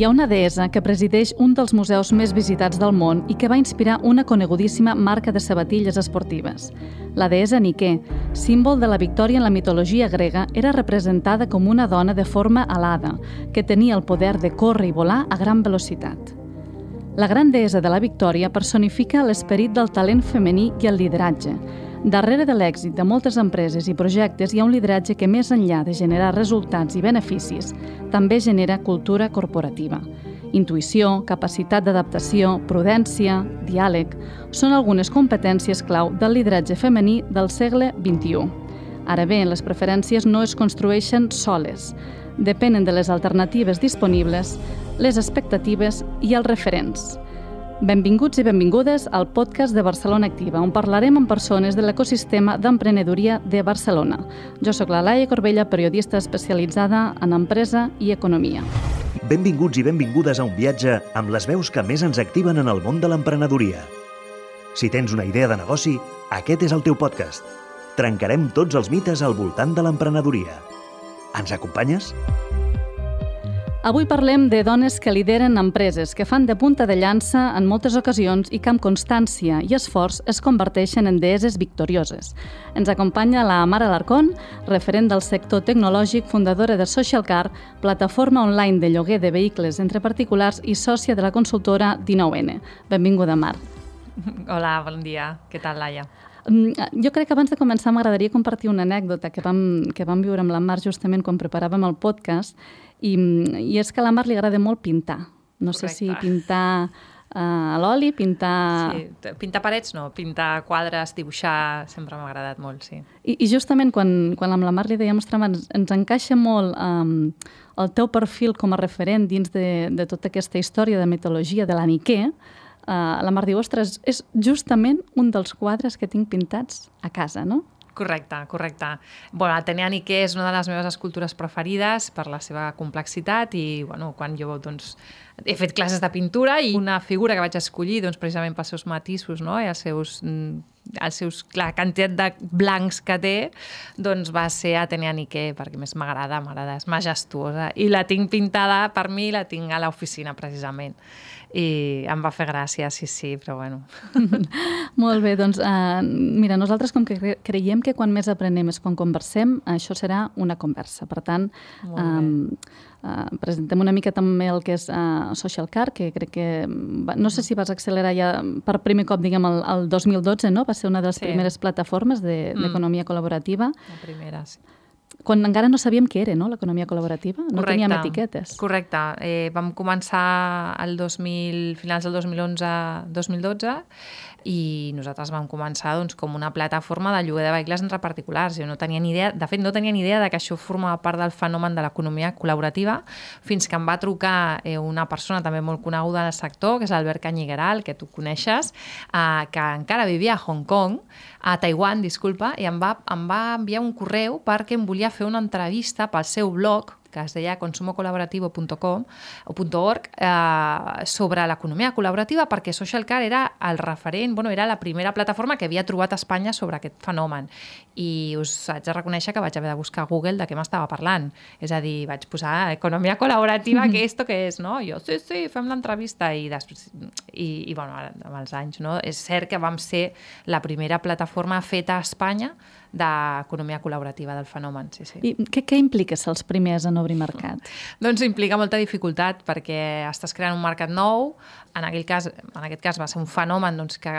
Hi ha una deessa que presideix un dels museus més visitats del món i que va inspirar una conegudíssima marca de sabatilles esportives. La deessa Nike, símbol de la victòria en la mitologia grega, era representada com una dona de forma alada, que tenia el poder de córrer i volar a gran velocitat. La gran deessa de la victòria personifica l'esperit del talent femení i el lideratge, Darrere de l'èxit de moltes empreses i projectes hi ha un lideratge que, més enllà de generar resultats i beneficis, també genera cultura corporativa. Intuïció, capacitat d'adaptació, prudència, diàleg, són algunes competències clau del lideratge femení del segle XXI. Ara bé, les preferències no es construeixen soles. Depenen de les alternatives disponibles, les expectatives i els referents. Benvinguts i benvingudes al podcast de Barcelona Activa, on parlarem amb persones de l'ecosistema d'emprenedoria de Barcelona. Jo sóc la Laia Corbella, periodista especialitzada en empresa i economia. Benvinguts i benvingudes a un viatge amb les veus que més ens activen en el món de l'emprenedoria. Si tens una idea de negoci, aquest és el teu podcast. Trencarem tots els mites al voltant de l'emprenedoria. Ens acompanyes? Avui parlem de dones que lideren empreses, que fan de punta de llança en moltes ocasions i que amb constància i esforç es converteixen en deeses victorioses. Ens acompanya la Mara Alarcón, referent del sector tecnològic, fundadora de Social Car, plataforma online de lloguer de vehicles entre particulars i sòcia de la consultora 19N. Benvinguda, Mar. Hola, bon dia. Què tal, Laia? Mm, jo crec que abans de començar m'agradaria compartir una anècdota que vam, que vam viure amb la Mar justament quan preparàvem el podcast i, I és que a la Mar li agrada molt pintar. No Correcte. sé si pintar uh, a l'oli, pintar... Sí, pintar parets no, pintar quadres, dibuixar, sempre m'ha agradat molt, sí. I, i justament quan, quan amb la Mar li dèiem, ostres, ens, ens encaixa molt um, el teu perfil com a referent dins de, de tota aquesta història de mitologia de l'Aniquer, uh, la Mar diu, ostres, és justament un dels quadres que tinc pintats a casa, no? Correcte, correcte. Bueno, Atenea Niqué és una de les meves escultures preferides per la seva complexitat i bueno, quan jo doncs, he fet classes de pintura i una figura que vaig escollir doncs, precisament pels seus matisos no? i els seus, mm, els seus, la quantitat de blancs que té, doncs va ser Atenea Niqué, perquè més m'agrada, m'agrada, és majestuosa. I la tinc pintada per mi, la tinc a l'oficina precisament i em va fer gràcia, sí, sí, però bueno. Molt bé, doncs uh, mira, nosaltres com que creiem que quan més aprenem és quan conversem, això serà una conversa. Per tant, um, uh, presentem una mica també el que és uh, Social Car, que crec que, va, no sé si vas accelerar ja per primer cop, diguem, el, el 2012, no? Va ser una de les sí. primeres plataformes d'economia de, mm. col·laborativa. La primera, sí quan encara no sabíem què era, no?, l'economia col·laborativa. No correcte, teníem etiquetes. Correcte. Eh, vam començar el 2000, finals del 2011-2012 i nosaltres vam començar doncs, com una plataforma de lloguer de vehicles entre particulars. Jo no tenia ni idea, de fet, no tenia ni idea de que això formava part del fenomen de l'economia col·laborativa fins que em va trucar eh, una persona també molt coneguda del sector, que és Albert Canyigueral, que tu coneixes, eh, que encara vivia a Hong Kong, a Taiwan, disculpa, i em va, em va enviar un correu perquè em volia fer una entrevista pel seu blog que es deia consumocolaborativo.com o .org eh, sobre l'economia col·laborativa perquè Social Car era el referent, bueno, era la primera plataforma que havia trobat a Espanya sobre aquest fenomen i us haig de reconèixer que vaig haver de buscar a Google de què m'estava parlant és a dir, vaig posar economia col·laborativa, que esto què és, no? Jo, sí, sí, fem l'entrevista i després, i, i bueno, amb els anys, no? És cert que vam ser la primera plataforma feta a Espanya d'economia col·laborativa del fenomen. Sí, sí. I què, què implica ser els primers en obrir mercat? Doncs implica molta dificultat perquè estàs creant un mercat nou, en, aquell cas, en aquest cas va ser un fenomen doncs, que,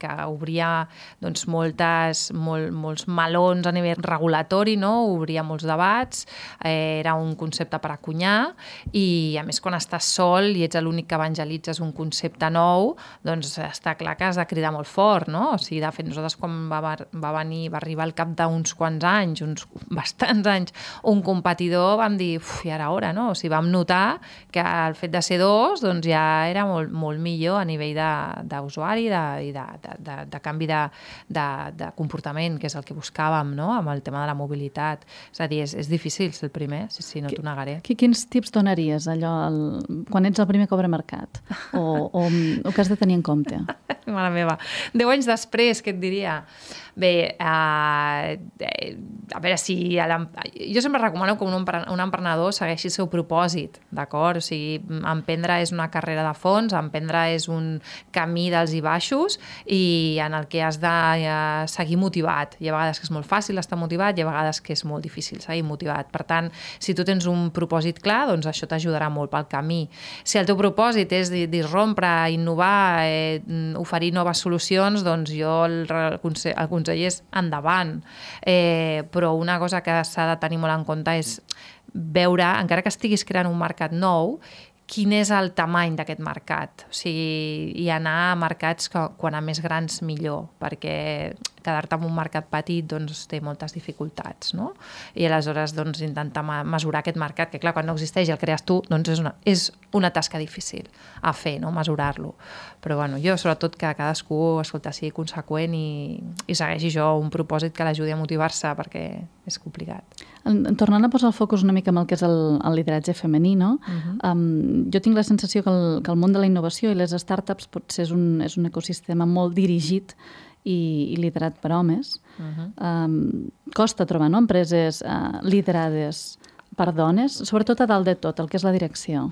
que obria doncs, moltes, molt, molts melons a nivell regulatori, no? obria molts debats, eh, era un concepte per acunyar i a més quan estàs sol i ets l'únic que evangelitzes un concepte nou, doncs està clar que has de cridar molt fort, no? O sigui, de fet, nosaltres quan va, va venir, va arribar arribar al cap d'uns quants anys, uns bastants anys, un competidor, vam dir, uf, i ara hora, no? O sigui, vam notar que el fet de ser dos doncs ja era molt, molt millor a nivell d'usuari i de, de, de, de canvi de, de, de comportament, que és el que buscàvem, no?, amb el tema de la mobilitat. És a dir, és, és difícil ser el primer, sí, sí, no t'ho negaré. Quins tips donaries allò el, quan ets el primer que obre mercat? O, o, o que has de tenir en compte? Mare meva. Deu anys després, què et diria? Bé, uh, a veure si... Jo sempre recomano que un, un emprenedor segueixi el seu propòsit, d'acord? O sigui, emprendre és una carrera de fons, emprendre és un camí dels i baixos i en el que has de uh, seguir motivat. Hi ha vegades que és molt fàcil estar motivat, hi ha vegades que és molt difícil seguir motivat. Per tant, si tu tens un propòsit clar, doncs això t'ajudarà molt pel camí. Si el teu propòsit és disrompre, innovar, eh, oferir noves solucions, doncs jo el, el, el conseller és endavant. Eh, però una cosa que s'ha de tenir molt en compte és veure, encara que estiguis creant un mercat nou, quin és el tamany d'aquest mercat. O sigui, i anar a mercats que, quan a més grans millor, perquè quedar-te en un mercat petit doncs, té moltes dificultats, no? I aleshores doncs, intentar mesurar aquest mercat, que clar, quan no existeix i el crees tu, doncs és una, és una tasca difícil a fer, no? mesurar-lo. Però bueno, jo sobretot que cadascú escolta, sigui conseqüent i, i segueixi jo un propòsit que l'ajudi a motivar-se perquè és complicat. Tornant a posar el focus una mica amb el que és el, el lideratge femení, no? Uh -huh. um, jo tinc la sensació que el, que el món de la innovació i les startups potser és un, és un ecosistema molt dirigit i, i liderat per homes. Uh -huh. um, costa trobar no? empreses uh, liderades per dones, sobretot a dalt de tot, el que és la direcció?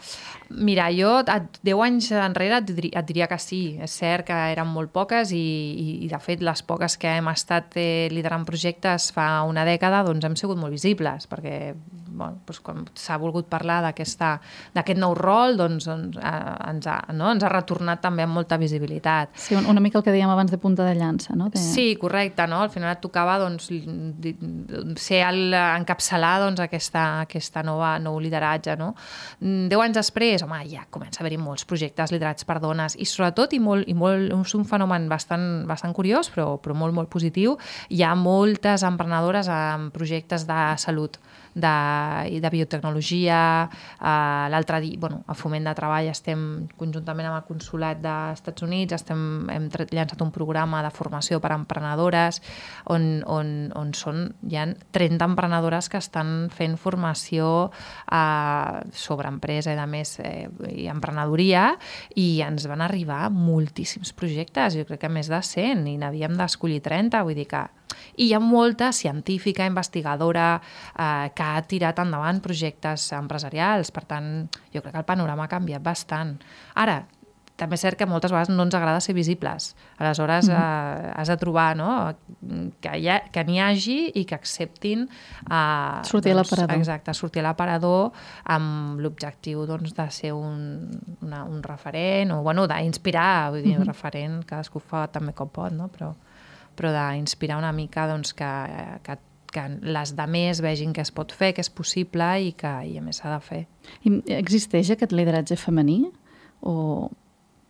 Mira, jo 10 anys enrere et, diria, et diria que sí. És cert que eren molt poques i, i, i de fet, les poques que hem estat eh, liderant projectes fa una dècada doncs hem sigut molt visibles, perquè bueno, doncs quan s'ha volgut parlar d'aquest nou rol, doncs, doncs eh, ens, ha, no? ens ha retornat també amb molta visibilitat. Sí, una mica el que dèiem abans de punta de llança, no? De... Sí, correcte, no? Al final et tocava doncs, ser el, encapçalar doncs, aquesta, aquesta nova, nou lideratge, no? Deu anys després, home, ja comença a haver-hi molts projectes liderats per dones i sobretot, i molt, i molt, és un fenomen bastant, bastant curiós, però, però molt, molt positiu, hi ha moltes emprenedores amb projectes de salut de, de biotecnologia. Uh, L'altre dia, bueno, a Foment de Treball estem, conjuntament amb el Consolat dels Estats Units, estem, hem llançat un programa de formació per a emprenedores on, on, on són, hi ha 30 emprenedores que estan fent formació uh, sobre empresa i, a més, eh, i emprenedoria i ens van arribar moltíssims projectes, jo crec que més de 100 i n'havíem d'escollir 30, vull dir que i hi ha molta científica, investigadora, eh, que ha tirat endavant projectes empresarials. Per tant, jo crec que el panorama ha canviat bastant. Ara, també és cert que moltes vegades no ens agrada ser visibles. Aleshores, mm -hmm. eh, has de trobar no? que n'hi ha, que hagi i que acceptin... Eh, sortir doncs, a l'aparador. Exacte, sortir a l'aparador amb l'objectiu doncs, de ser un, una, un referent o bueno, d'inspirar, vull dir, mm -hmm. un referent, cadascú fa també com pot, no? però però d'inspirar una mica doncs, que, que que les de més vegin que es pot fer, que és possible i que i a més s'ha de fer. I existeix aquest lideratge femení? O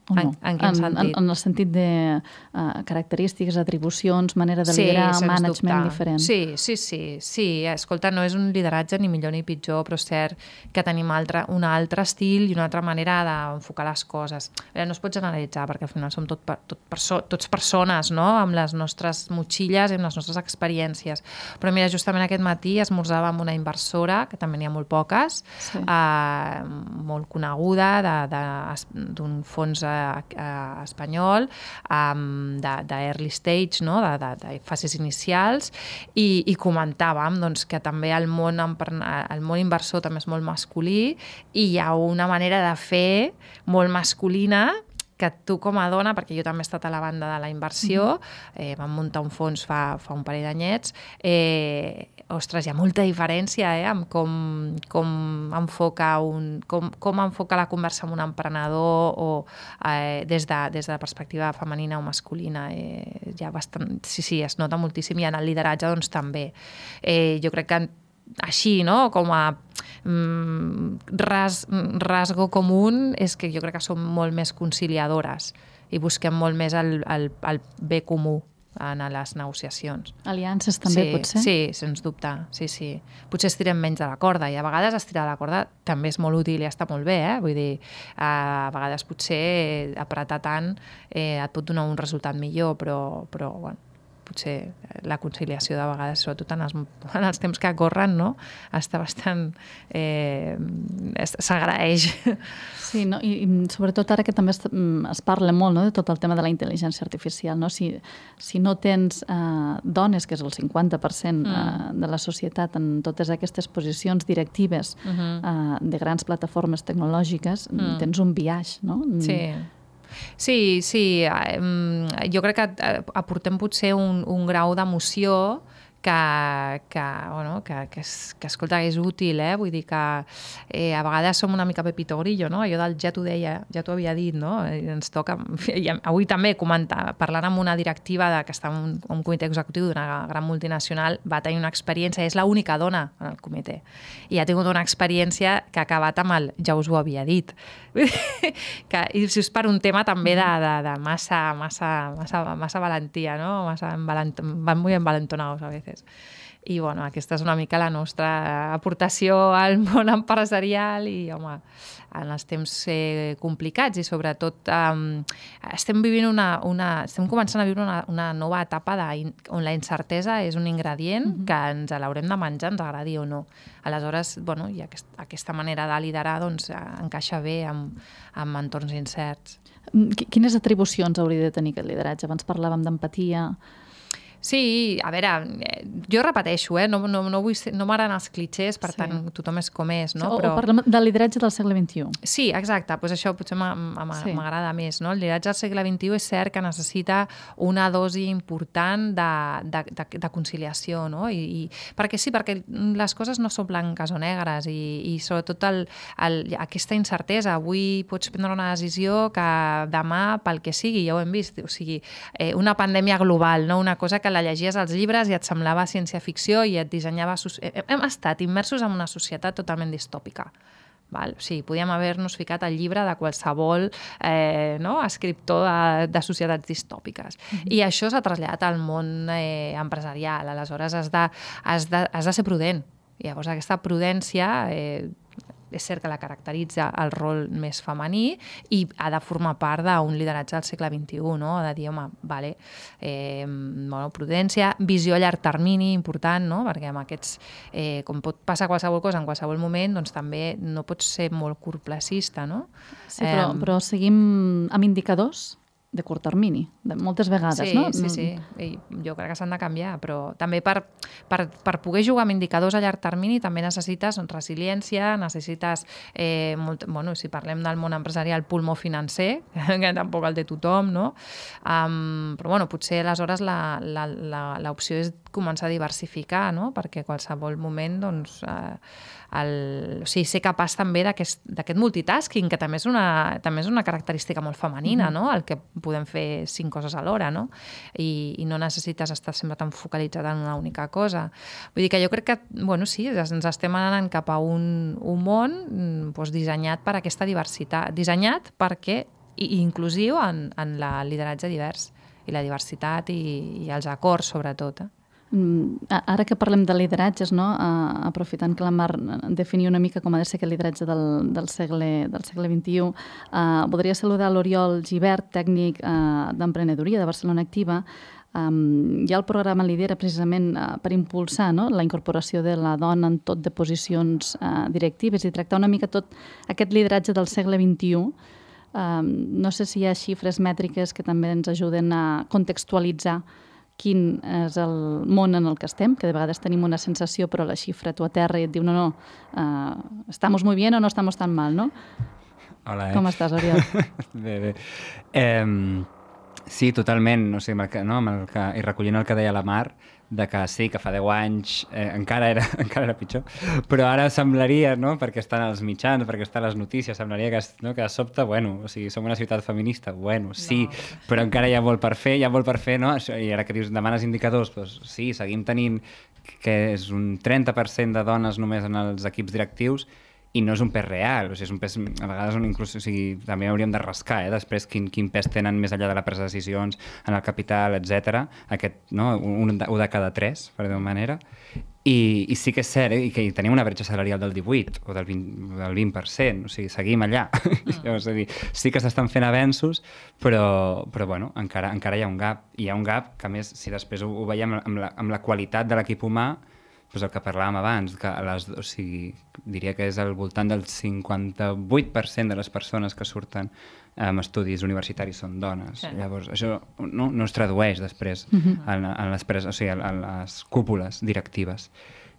o no? En, en quin en, sentit? En, en el sentit de uh, característiques, atribucions, manera de liderar, sí, management dubte. diferent. Sí, sí, sí, sí. Escolta, no és un lideratge ni millor ni pitjor, però és cert que tenim altre, un altre estil i una altra manera d'enfocar les coses. Veure, no es pot generalitzar, perquè al final som tot, tot perso tots persones, no?, amb les nostres motxilles i amb les nostres experiències. Però mira, justament aquest matí esmorzava amb una inversora, que també n'hi ha molt poques, sí. uh, molt coneguda, d'un fons uh, eh, espanyol um, de, de early stage, no? de, de, de fases inicials, i, i comentàvem doncs, que també el món, el món inversor també és molt masculí i hi ha una manera de fer molt masculina que tu com a dona, perquè jo també he estat a la banda de la inversió, eh, vam muntar un fons fa, fa un parell d'anyets, eh, ostres, hi ha molta diferència eh, amb com, com, enfoca un, com, com enfoca la conversa amb un emprenedor o eh, des, de, des de la perspectiva femenina o masculina. Eh, ha bastant, sí, sí, es nota moltíssim i en el lideratge doncs, també. Eh, jo crec que així, no? com a mm, ras, rasgo comú és que jo crec que som molt més conciliadores i busquem molt més el, el, el bé comú en les negociacions. Aliances també, sí, potser? Sí, sens dubte. Sí, sí. Potser estirem menys de la corda i a vegades estirar la corda també és molt útil i està molt bé, eh? Vull dir, a vegades potser apretar tant eh, et pot donar un resultat millor, però, però bueno, potser la conciliació de vegades, sobretot en els, en els temps que corren, no? està bastant... Eh, s'agraeix. Sí, no? I, I sobretot ara que també es, mm, es parla molt no? de tot el tema de la intel·ligència artificial. No? Si, si no tens eh, dones, que és el 50% mm. eh, de la societat, en totes aquestes posicions directives mm-hmm. -huh. eh, de grans plataformes tecnològiques, mm. tens un viatge, no? Sí. Sí, sí. Jo crec que eh, aportem potser un, un grau d'emoció que, que, bueno, que, que, es, que escolta, és útil, eh? vull dir que eh, a vegades som una mica Pepito Grillo, no? allò del ja t'ho deia, ja t'ho havia dit, no? I ens toca, i avui també comentar, parlant amb una directiva de, que està en un, un comitè executiu d'una gran multinacional, va tenir una experiència, és l'única dona en el comitè, i ha tingut una experiència que ha acabat amb el ja us ho havia dit, que, i si és per un tema també de, de, de massa, massa, massa, massa valentia, no? massa envalent, van muy envalentonados a veces. I bueno, aquesta és una mica la nostra aportació al món empresarial i, home, en els temps eh, complicats i sobretot eh, estem vivint una, una, estem començant a viure una, una nova etapa de, on la incertesa és un ingredient mm -hmm. que ens l'haurem de menjar, ens agradi o no. Aleshores, bueno, i aquest, aquesta manera de liderar doncs, encaixa bé amb, amb entorns incerts. Quines atribucions hauria de tenir aquest lideratge? Abans parlàvem d'empatia, Sí, a veure, eh, jo repeteixo, eh? no, no, no, vull ser, no m'agraden els clitxers, per sí. tant, tothom és com és. No? O, Però... o parlem del lideratge del segle XXI. Sí, exacte, pues això potser m'agrada sí. més. No? El lideratge del segle XXI és cert que necessita una dosi important de, de, de, de conciliació, no? I, i, perquè sí, perquè les coses no són blanques o negres i, i sobretot el, el, aquesta incertesa. Avui pots prendre una decisió que demà, pel que sigui, ja ho hem vist, o sigui, eh, una pandèmia global, no? una cosa que que la llegies als llibres i et semblava ciència-ficció i et dissenyava... Hem estat immersos en una societat totalment distòpica. Val? O sigui, podíem haver-nos ficat al llibre de qualsevol eh, no? escriptor de, de societats distòpiques. Mm -hmm. I això s'ha traslladat al món eh, empresarial. Aleshores, has de, has, de, has de ser prudent. Llavors, aquesta prudència eh, és cert que la caracteritza el rol més femení i ha de formar part d'un lideratge del segle XXI, no? de dir, home, vale, eh, bueno, prudència, visió a llarg termini, important, no? perquè amb aquests, eh, com pot passar qualsevol cosa en qualsevol moment, doncs també no pots ser molt curtplacista, no? Sí, però, eh, però seguim amb indicadors de curt termini, de moltes vegades, sí, no? Sí, sí. I jo crec que s'han de canviar, però també per, per, per poder jugar amb indicadors a llarg termini també necessites resiliència, necessites, eh, molt, bueno, si parlem del món empresarial, pulmó financer, que tampoc el té tothom, no? Um, però bueno, potser aleshores l'opció és començar a diversificar, no? perquè qualsevol moment doncs, eh, el, o sigui, ser capaç també d'aquest multitasking, que també és, una, també és una característica molt femenina, mm -hmm. no? el que podem fer cinc coses alhora, no? I, i no necessites estar sempre tan focalitzat en una única cosa. Vull dir que jo crec que, bueno, sí, ens estem anant cap a un, un món doncs, dissenyat per aquesta diversitat, dissenyat perquè i inclusiu en, en la lideratge divers i la diversitat i, i els acords, sobretot. Eh? Mm, ara que parlem de lideratges, no? aprofitant que la Mar definia una mica com ha de ser aquest lideratge del, del, segle, del segle XXI, eh, voldria saludar l'Oriol Givert, tècnic uh, d'emprenedoria de Barcelona Activa, Um, ha el programa Lidera precisament uh, per impulsar no? la incorporació de la dona en tot de posicions uh, directives i tractar una mica tot aquest lideratge del segle XXI. Um, no sé si hi ha xifres mètriques que també ens ajuden a contextualitzar quin és el món en el que estem, que de vegades tenim una sensació, però la xifra tu a terra i et diu no, no, uh, estamos muy bien o no estamos tan mal, no? Hola, eh? Com estàs, Oriol? bé, bé. Eh, sí, totalment, no sé, amb el que, no, amb el que, i recollint el que deia la Mar, de que sí, que fa 10 anys eh, encara, era, encara era pitjor, però ara semblaria, no?, perquè estan els mitjans, perquè estan les notícies, semblaria que, no, que de sobte, bueno, o sigui, som una ciutat feminista, bueno, sí, no. però encara hi ha molt per fer, hi ha molt per fer, no? I ara que dius, demanes indicadors, doncs sí, seguim tenint que és un 30% de dones només en els equips directius, i no és un pes real, o sigui, és un pes, a vegades un inclús, o sigui, també hauríem de rascar, eh, després quin, quin pes tenen més enllà de la presa de decisions en el capital, etc. Aquest, no, un, un de cada tres, per dir manera. I, I sí que és cert, eh, i que hi tenim una bretxa salarial del 18 o del 20%, del 20% o sigui, seguim allà. Mm. és a dir, sí que s'estan fent avenços, però, però bueno, encara, encara hi ha un gap. I hi ha un gap que, més, si després ho, ho veiem amb la, amb la qualitat de l'equip humà, doncs el que parlàvem abans, que a les, o sigui, diria que és al voltant del 58% de les persones que surten amb estudis universitaris són dones. Sí. Llavors, això no, no es tradueix després uh -huh. en, en, les pres, o sigui, en les cúpules directives.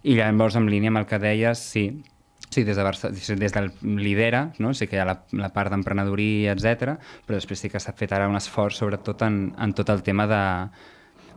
I llavors, en línia amb el que deies, sí, Sí, des, de Barça, des del lidera, no? sí que hi ha la, la part d'emprenedoria, etc, però després sí que s'ha fet ara un esforç sobretot en, en tot el tema de,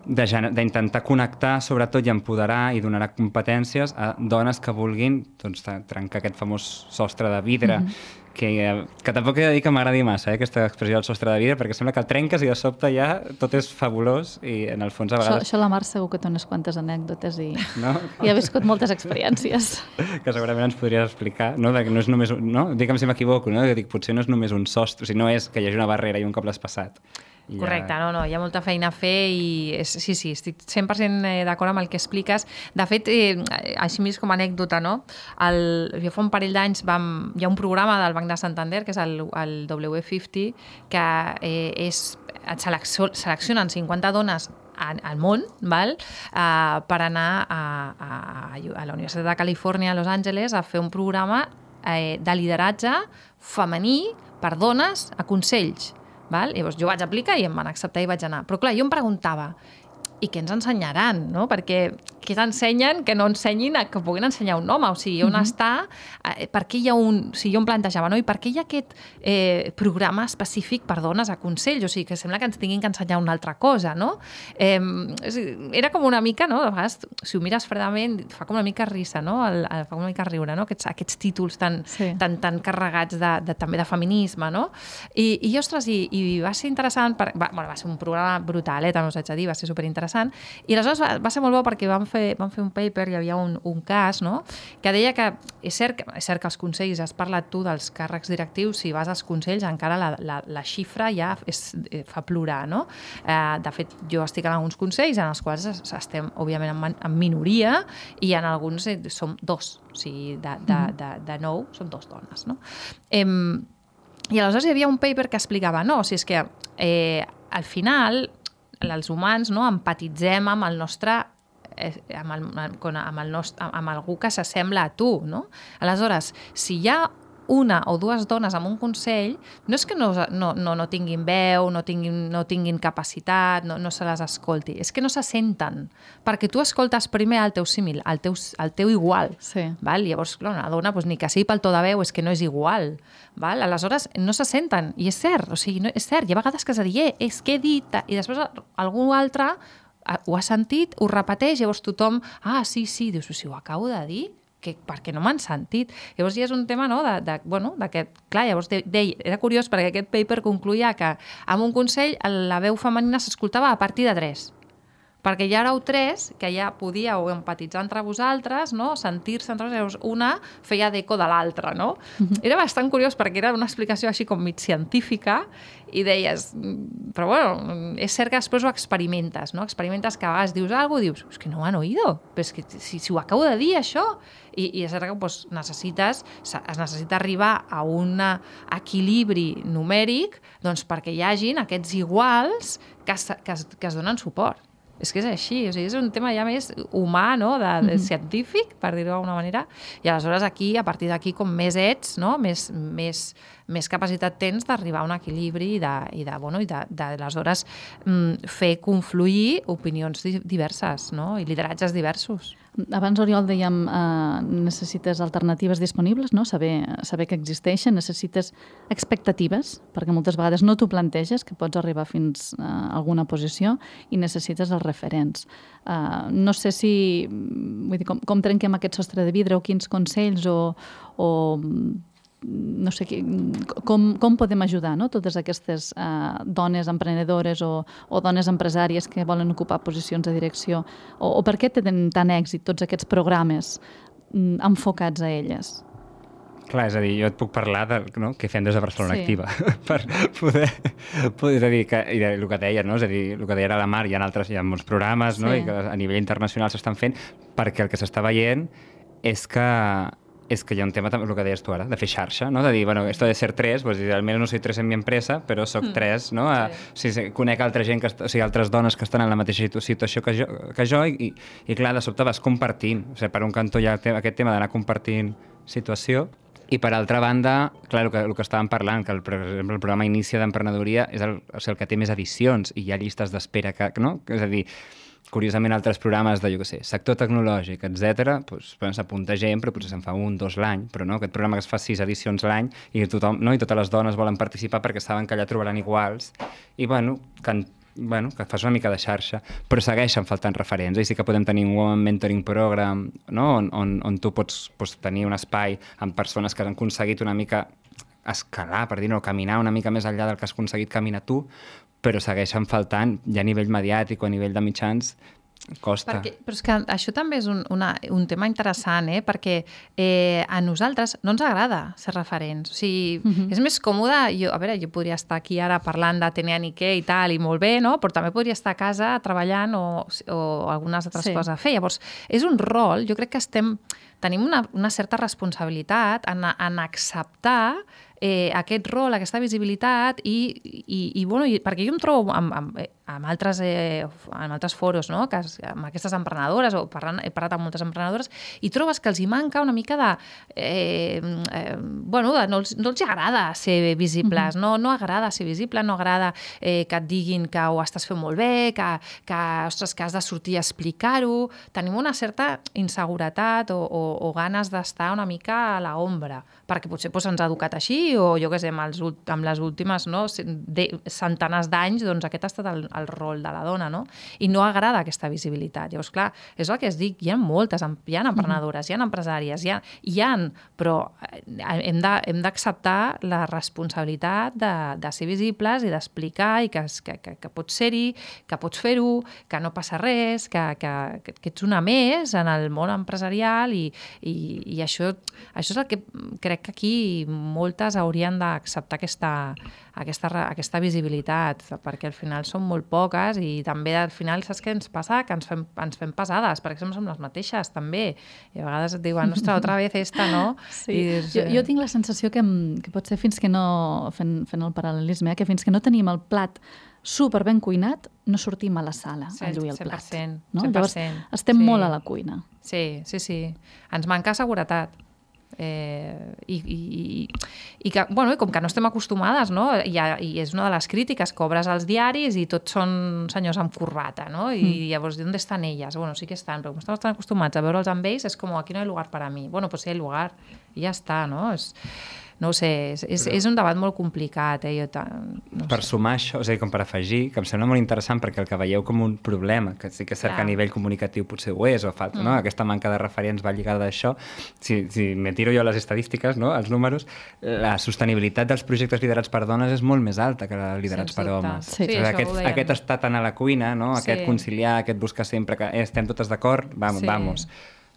d'intentar connectar, sobretot, i empoderar i donar competències a dones que vulguin doncs, trencar aquest famós sostre de vidre mm -hmm que, que tampoc he de dir que m'agradi massa, eh, aquesta expressió del sostre de vida, perquè sembla que el trenques i de sobte ja tot és fabulós i en el fons a vegades... Això, això la Mar segur que té unes quantes anècdotes i, no? i ha viscut moltes experiències. que segurament ens podries explicar, no? De que no és només... Un, no? Digue'm si m'equivoco, no? Que dic, potser no és només un sostre, o sigui, no és que hi hagi una barrera i un cop l'has passat. Correcte, no, no, hi ha molta feina a fer i és, sí, sí, estic 100% eh, d'acord amb el que expliques. De fet, eh, així més com a anècdota, no? El, jo fa un parell d'anys vam, hi ha un programa del Banc de Santander, que és el, el W50, que eh, és, et seleccionen 50 dones al món val? Uh, per anar a, a, a la Universitat de Califòrnia a Los Angeles a fer un programa eh, de lideratge femení per dones a consells Val? Llavors jo vaig aplicar i em van acceptar i vaig anar. Però clar, jo em preguntava, i què ens ensenyaran, no? Perquè què t'ensenyen que no ensenyin a que puguin ensenyar un home? O sigui, on mm -hmm. està? Eh, per què hi ha un... O sigui, jo em plantejava, no? I per què hi ha aquest eh, programa específic per dones a Consell? O sigui, que sembla que ens tinguin que ensenyar una altra cosa, no? Eh, era com una mica, no? De vegades, si ho mires fredament, fa com una mica risa, no? El, el, fa una mica riure, no? Aquests, aquests títols tan, sí. tan, tan carregats de, de, també de feminisme, no? I, i ostres, i, i va ser interessant, per, va, bueno, va ser un programa brutal, eh? També us haig de dir, va ser superinteressant interessant. I aleshores va, va ser molt bo perquè vam fer, vam fer un paper, hi havia un, un cas, no?, que deia que és cert, que és cert que els consells, has parlat tu dels càrrecs directius, si vas als consells encara la, la, la xifra ja és, eh, fa plorar, no? Eh, de fet, jo estic en alguns consells en els quals estem, òbviament, en, en minoria i en alguns eh, som dos, o sigui, de, de, de, de nou són dos dones, no? Eh, i aleshores hi havia un paper que explicava, no, o sigui, és que eh, al final els humans no, empatitzem amb el nostre eh, amb, el, amb, el nostre, amb algú que s'assembla a tu, no? Aleshores, si hi ha una o dues dones en un consell, no és que no, no, no, no tinguin veu, no tinguin, no tinguin capacitat, no, no se les escolti, és que no se senten, perquè tu escoltes primer el teu símil, el teu, el teu igual. Sí. Val? Llavors, clar, una dona doncs, ni que sigui pel to de veu, és que no és igual. Val? Aleshores, no se senten, i és cert, o sigui, no, és cert, hi ha vegades que de dir, eh, és que he dit, i després algú altre ho ha sentit, ho repeteix, llavors tothom, ah, sí, sí, dius, si ho acabo de dir, que, perquè no m'han sentit. Llavors ja és un tema, no?, de, de, bueno, de que, clar, llavors de, de, era curiós perquè aquest paper concluïa que amb un consell la veu femenina s'escoltava a partir de tres perquè ja éreu tres que ja podíeu empatitzar entre vosaltres, no? sentir-se entre vosaltres, una feia d'eco de l'altra. No? -huh. Era bastant curiós perquè era una explicació així com mig científica i deies, però bueno, és cert que després ho experimentes, no? experimentes que vegades dius alguna cosa dius, és que no ho han oïdo, però és que si, si ho acabo de dir això, i, i és cert que doncs, necessites, es necessita arribar a un equilibri numèric doncs, perquè hi hagin aquests iguals que es, que es, que es donen suport. És que és així, o sigui, és un tema ja més humà, no?, de, de científic, per dir-ho d'alguna manera, i aleshores aquí, a partir d'aquí, com més ets, no?, més, més, més capacitat tens d'arribar a un equilibri i de, i de, bueno, i de, de aleshores mm, fer confluir opinions diverses, no?, i lideratges diversos. Abans, Oriol, dèiem eh, necessites alternatives disponibles, no? saber, saber que existeixen, necessites expectatives, perquè moltes vegades no t'ho planteges, que pots arribar fins a alguna posició, i necessites els referents. Uh, no sé si, vull dir, com, com trenquem aquest sostre de vidre o quins consells o, o no sé com, com podem ajudar no? totes aquestes uh, dones emprenedores o, o dones empresàries que volen ocupar posicions de direcció o, o per què tenen tant èxit tots aquests programes mm, enfocats a elles? Clar, és a dir, jo et puc parlar de no, què fem des de Barcelona Sí. Activa per poder, poder és a dir, que, i de, el que deia, no? és a dir, el que deia ara la Mar, hi ha altres, hi ha molts programes no? Sí. i que a nivell internacional s'estan fent perquè el que s'està veient és que és que hi ha un tema, també, el que deies tu ara, de fer xarxa, no? de dir, bueno, esto de ser tres, pues, al menos no soy tres en mi empresa, però soc mm. tres, no? A, sí. sí, conec altra gent, que, o sigui, altres dones que estan en la mateixa situ- situació que jo, que jo i, i, i clar, de sobte vas compartint. O sigui, per un cantó hi ha aquest tema d'anar compartint situació, i per altra banda, clar, el que, el que estàvem parlant, que el, per exemple, el programa Inicia d'emprenedoria és el, o sigui, el que té més edicions i hi ha llistes d'espera, que, no? És a dir, curiosament altres programes de, jo què sé, sector tecnològic, etc, doncs, s'apunta gent, però potser se'n fa un, dos l'any, però no, aquest programa que es fa sis edicions l'any i tothom, no, i totes les dones volen participar perquè saben que allà trobaran iguals i, bueno, que, en- bueno, que fas una mica de xarxa, però segueixen faltant referents, i sí que podem tenir un Women Mentoring Program, no? on, on, on tu pots, pots tenir un espai amb persones que han aconseguit una mica escalar, per dir-ho, caminar una mica més enllà del que has aconseguit caminar tu, però segueixen faltant, ja a nivell mediàtic o a nivell de mitjans, costa. Perquè, però és que això també és un, una, un tema interessant, eh? perquè eh, a nosaltres no ens agrada ser referents. O sigui, uh -huh. és més còmode... Jo, a veure, jo podria estar aquí ara parlant d'Atenea Niqué i tal, i molt bé, no? però també podria estar a casa treballant o, o algunes altres sí. coses a fer. Llavors, és un rol, jo crec que estem tenim una, una certa responsabilitat en, en acceptar eh, aquest rol, aquesta visibilitat i, i, i, bueno, i perquè jo em trobo amb, amb, eh, amb, altres, eh, amb altres foros, no? que, amb aquestes emprenedores, o parlant, he parlat amb moltes emprenedores, i trobes que els hi manca una mica de... Eh, eh, bueno, de, no, els, no els agrada ser visibles, no, no agrada ser visible, no agrada eh, que et diguin que ho estàs fent molt bé, que, que, ostres, que has de sortir a explicar-ho. Tenim una certa inseguretat o, o, o ganes d'estar una mica a la ombra, perquè potser doncs, ens ha educat així o jo què sé, amb, els, amb les últimes no, de, centenars d'anys, doncs aquest ha estat el, el rol de la dona, no? I no agrada aquesta visibilitat. Llavors, clar, és el que es dic, hi ha moltes, hi ha emprenedores, hi ha empresàries, hi ha, hi ha però eh, hem d'acceptar la responsabilitat de, de ser visibles i d'explicar i que, que, que, que pots ser-hi, que pots fer-ho, que no passa res, que, que, que ets una més en el món empresarial i, i, i això, això és el que crec que aquí moltes haurien d'acceptar aquesta, aquesta, aquesta visibilitat, perquè al final són molt poques i també al final saps què ens passa? Que ens fem, ens fem pesades, perquè som les mateixes també, i a vegades et diuen, ostres, otra vez esta, no? Sí. I dius, Jo, jo tinc la sensació que, que pot ser fins que no, fent, fent el paral·lelisme, eh, que fins que no tenim el plat super ben cuinat, no sortim a la sala a Cent- lluir el plat. 100%, no? 100%, Llavors, estem sí. molt a la cuina. Sí, sí, sí. Ens manca seguretat. Eh, i, i, i, i que, bueno, i com que no estem acostumades, no? I, I és una de les crítiques que obres als diaris i tots són senyors amb corbata, no? I mm. llavors, ¿dónde están ellas? Bueno, sí que estan, però com estem tan acostumats a veure'ls amb ells, és com, aquí no hi ha lugar para mí. Bueno, pues sí, hay lugar, i ja està, no? És, no ho sé, és, és, és un debat molt complicat, eh? Jo no per sé. sumar això, a dir, com per afegir, que em sembla molt interessant perquè el que veieu com un problema, que sí que cert que a nivell comunicatiu potser ho és, o falta, mm. no? aquesta manca de referents va lligada a això, si, si me tiro jo les estadístiques, no? els números, la sostenibilitat dels projectes liderats per dones és molt més alta que la liderats per dubte. homes. Sí. Sí, Llavors, això aquest, aquest estar tant a la cuina, no? Sí. aquest conciliar, aquest buscar sempre que eh, estem totes d'acord, vamos, Sí. vamos.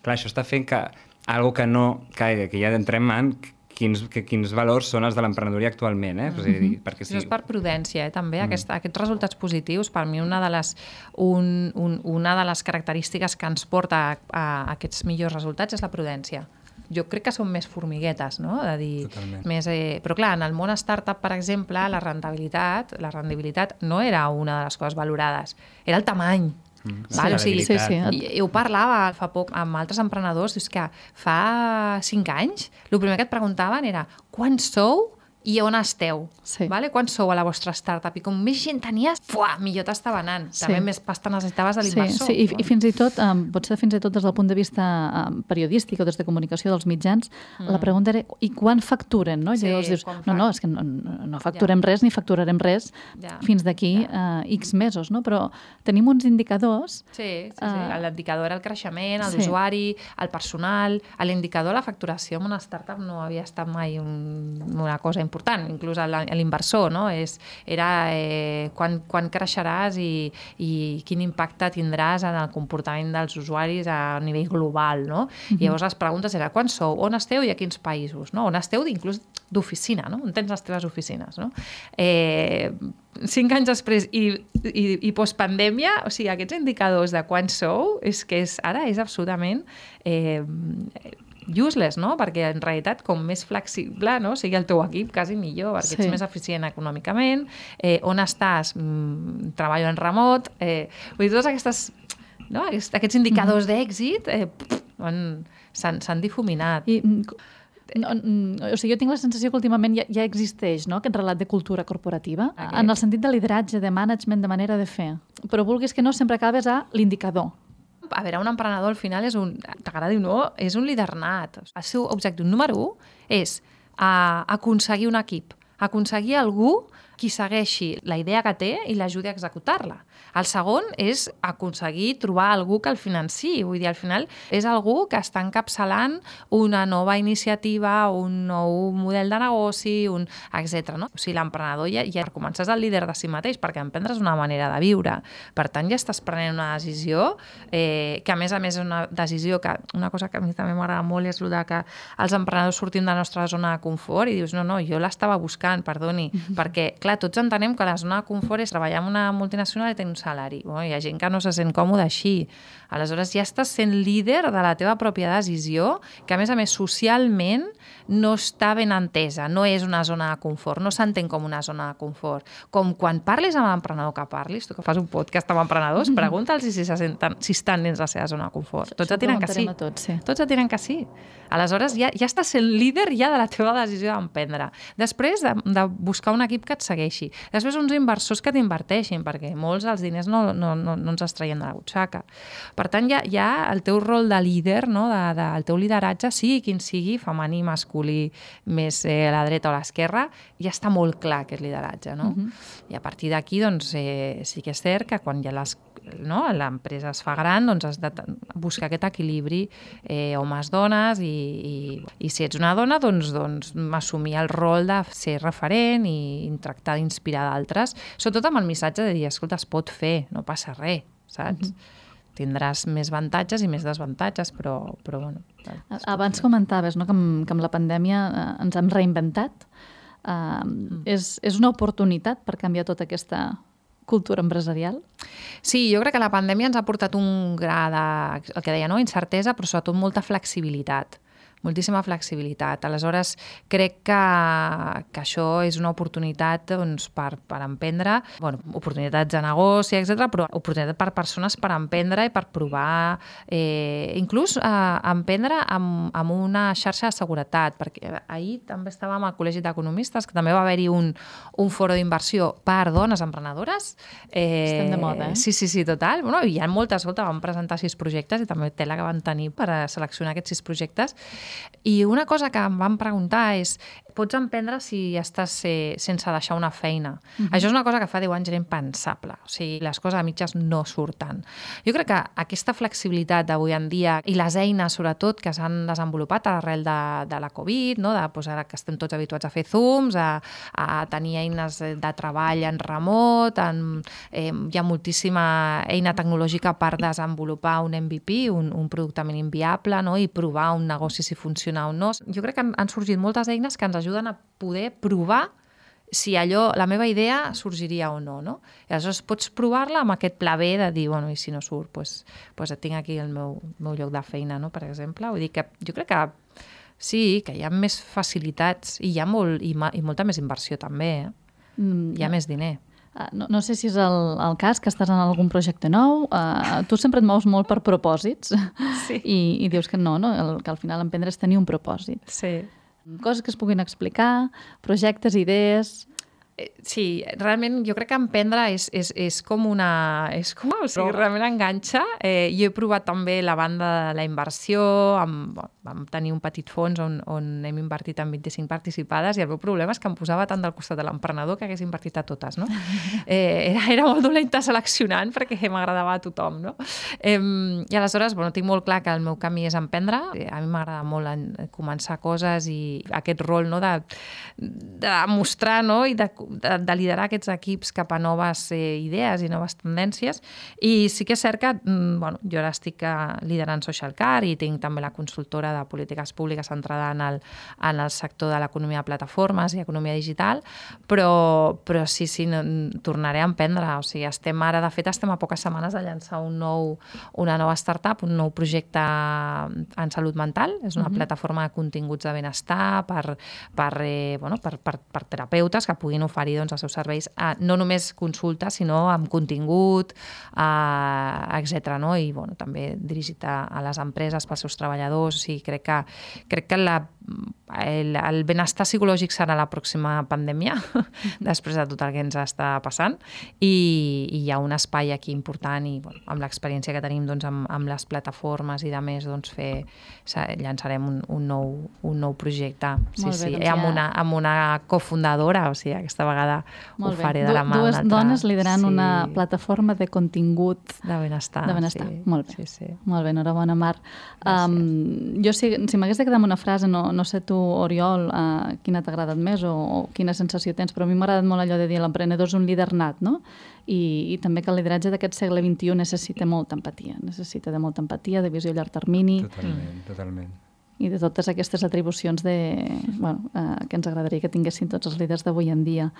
Clar, això està fent que algo que no, que, que ja entrem en quins, que, quins valors són els de l'emprenedoria actualment, eh? Mm -hmm. dir, perquè Això és per prudència, eh, també. Mm. Aquest, aquests resultats positius, per mi, una de les, un, un, una de les característiques que ens porta a, a aquests millors resultats és la prudència. Jo crec que són més formiguetes, no? De dir, Totalment. més, eh... Però clar, en el món startup, per exemple, la rendibilitat, la rendibilitat no era una de les coses valorades, era el tamany. Mm. Val? O sigui, Sí, sí. i, i ho parlava fa poc amb altres emprenedors, és que fa cinc anys el primer que et preguntaven era quan sou i on esteu? Sí. Vale? Quan sou a la vostra startup? I com més gent tenies, fuà, millor t'estava anant. Sí. També més pasta necessitaves de Sí, l'inversor. sí, i, i fins i tot, um, potser fins i tot des del punt de vista um, periodístic o des de comunicació dels mitjans, mm. la pregunta era, i quan facturen? No? I Sí, llavors dius, no, no, és que no, no facturem res ni facturarem res Ja, fins d'aquí uh, X mesos, no? Però tenim uns indicadors Sí, sí, sí. Ah. L'indicador era el creixement, el Sí. el personal... L'indicador la facturació en una startup no havia estat mai un, una cosa important important, inclús a l'inversor, no? És, era eh, quan, quan creixeràs i, i quin impacte tindràs en el comportament dels usuaris a nivell global, no? I llavors les preguntes era quan sou, on esteu i a quins països, no? On esteu inclús d'oficina, no? On tens les teves oficines, no? Eh, cinc anys després i, i, i postpandèmia, o sigui, aquests indicadors de quan sou, és que és, ara és absolutament eh, useless, no? Perquè en realitat com més flexible no? sigui el teu equip, quasi millor, perquè Sí. ets més eficient econòmicament, eh, on estàs, mm, treballo en remot, eh, vull dir, totes aquestes no? Aquests, indicadors d'èxit eh, pff, han- s'han difuminat. I, mm, no, mm, o sigui, jo tinc la sensació que últimament ja, ja existeix no? aquest relat de cultura corporativa, Aquest. en el sentit de lideratge, de management, de manera de fer. Però vulguis que no, sempre acabes a l'indicador. A veure, un emprenedor al final és un, t'agradi o no, és un líder nat. El seu objectiu número un és a, aconseguir un equip, aconseguir algú qui segueixi la idea que té i l'ajudi a executar-la. El segon és aconseguir trobar algú que el financi. Vull dir, al final és algú que està encapçalant una nova iniciativa, un nou model de negoci, un, etc. No? O sigui, l'emprenedor ja, ja comences el líder de si mateix, perquè emprendre és una manera de viure. Per tant, ja estàs prenent una decisió eh, que, a més a més, és una decisió que una cosa que a mi també m'agrada molt és el de que els emprenedors sortim de la nostra zona de confort i dius, no, no, jo l'estava buscant, perdoni, perquè, clar, tots entenem que la zona de confort és treballar en una multinacional i tenir un salari. Bueno, hi ha gent que no se sent còmode així. Aleshores, ja estàs sent líder de la teva pròpia decisió, que, a més a més, socialment no està ben entesa, no és una zona de confort, no s'entén com una zona de confort. Com quan parlis amb l'emprenedor que parlis, tu que fas un podcast amb emprenedors, pregunta'ls si, se senten, si estan dins la seva zona de confort. Tots et diran que sí. tots, sí. Tots et diran que sí. Aleshores, ja, ja estàs sent líder ja de la teva decisió d'emprendre. Després, de, de buscar un equip que et segueixi. Després, uns inversors que t'inverteixin, perquè molts dels diners no, no, no, no ens els traien de la butxaca. Per tant, ja, ja el teu rol de líder, no? de, de, el teu lideratge, sigui quin sigui, femení, masculí, més eh, a la dreta o a l'esquerra, ja està molt clar aquest lideratge. No? I a partir d'aquí, doncs, eh, sí que és cert que quan ja les no? l'empresa es fa gran, doncs has de buscar aquest equilibri eh, homes-dones i, i, i si ets una dona, doncs, doncs assumir el rol de ser referent i, tractar d'inspirar d'altres, sobretot amb el missatge de dir, escolta, es pot fer, no passa res, saps? Tindràs més avantatges i més desavantatges, però, però bueno... Abans comentaves no, que, amb, que amb la pandèmia eh, ens hem reinventat. Uh, és, és una oportunitat per canviar tota aquesta cultura empresarial? Sí, jo crec que la pandèmia ens ha portat un gra de, el que deia, no? incertesa, però sobretot molta flexibilitat moltíssima flexibilitat. Aleshores, crec que, que això és una oportunitat doncs, per, per emprendre, bueno, oportunitats de negoci, etc, però oportunitat per persones per emprendre i per provar, eh, inclús eh, emprendre amb, amb una xarxa de seguretat, perquè ahir també estàvem al Col·legi d'Economistes, que també va haver-hi un, un foro d'inversió per dones emprenedores. Eh, Estem de moda, eh? Sí, sí, sí, total. Bueno, hi ha moltes, escolta, vam presentar sis projectes i també tela que van tenir per seleccionar aquests sis projectes. I una cosa que em van preguntar és pots emprendre si estàs eh, sense deixar una feina. Uh -huh. Això és una cosa que fa 10 anys era impensable. O sigui, les coses a mitges no surten. Jo crec que aquesta flexibilitat d'avui en dia i les eines, sobretot, que s'han desenvolupat arrel de, de la Covid, no? de, doncs, ara que estem tots habituats a fer Zooms, a, a tenir eines de treball en remot, en, eh, hi ha moltíssima eina tecnològica per desenvolupar un MVP, un, un producte mínim viable, no? i provar un negoci si funciona o no. Jo crec que han, han sorgit moltes eines que ens ajuden a poder provar si allò, la meva idea sorgiria o no, no? I aleshores pots provar-la amb aquest pla B de dir, bueno, i si no surt, doncs, doncs tinc aquí el meu, meu lloc de feina, no?, per exemple. Vull dir que jo crec que sí, que hi ha més facilitats i hi ha molt, i, ma, i molta més inversió també, eh? Mm, Hi ha més diner. Ah, No, no sé si és el, el cas que estàs en algun projecte nou. Uh, tu sempre et mous molt per propòsits Sí. i, i dius que no, no? El, que al final emprendre és tenir un propòsit. Sí. Coses que es puguin explicar, projectes, idees... Eh, sí, realment jo crec que emprendre és, és, és com una... És com, o sigui, realment enganxa. Eh, jo he provat també la banda de la inversió, amb, vam tenir un petit fons on, on hem invertit en 25 participades i el meu problema és que em posava tant del costat de l'emprenedor que hagués invertit a totes, no? Eh, era, era molt dolenta seleccionant perquè m'agradava a tothom, no? Eh, I aleshores, bueno, tinc molt clar que el meu camí és emprendre. Eh, a mi m'agrada molt en, començar coses i aquest rol no, de, de mostrar no, i de, de, de liderar aquests equips cap a noves eh, idees i noves tendències. I sí que és cert que mm, bueno, jo ara estic eh, liderant Social Car i tinc també la consultora de polítiques públiques centrada en el, en el sector de l'economia de plataformes i economia digital, però, però sí, sí, no, tornaré a emprendre. O sigui, estem ara, de fet, estem a poques setmanes de llançar un nou, una nova startup, un nou projecte en salut mental. És una uh -huh. plataforma de continguts de benestar per, per, eh, bueno, per, per, per terapeutes que puguin oferir doncs, els seus serveis, a, no només consulta, sinó amb contingut, etc. No? I bueno, també dirigit a, a les empreses pels seus treballadors. O sigui, crec que, crec que la el, el benestar psicològic serà la pròxima pandèmia, després de tot el que ens està passant, i, i hi ha un espai aquí important i bueno, amb l'experiència que tenim doncs, amb, amb les plataformes i de més, doncs, fer, llançarem un, un, nou, un nou projecte. Sí, bé, sí, doncs amb, ja... una, amb una cofundadora, o sigui, aquesta vegada Molt ho faré bé. de la mà Dues dones liderant sí. una plataforma de contingut de benestar. De benestar. Sí. Molt bé. Sí, sí. Molt bé, enhorabona, Mar. Um, jo, si, si m'hagués de quedar amb una frase, no, no sé tu, Oriol, uh, quina t'ha agradat més o, o quina sensació tens, però a mi m'ha agradat molt allò de dir l'emprenedor és un líder nat, no? I, i també que el lideratge d'aquest segle XXI necessita molta empatia, necessita de molta empatia, de visió a llarg termini. Totalment, mm. totalment i de totes aquestes atribucions de, bueno, eh, que ens agradaria que tinguessin tots els líders d'avui en dia.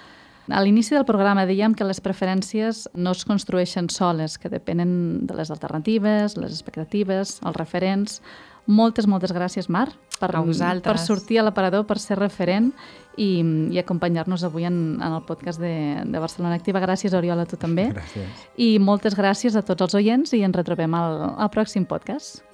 A l'inici del programa dèiem que les preferències no es construeixen soles, que depenen de les alternatives, les expectatives, els referents, moltes, moltes gràcies, Mar, per, per sortir a l'aparador, per ser referent i, i acompanyar-nos avui en, en el podcast de, de Barcelona Activa. Gràcies, Oriol, a tu també. Gràcies. I moltes gràcies a tots els oients i ens retrobem al, al pròxim podcast.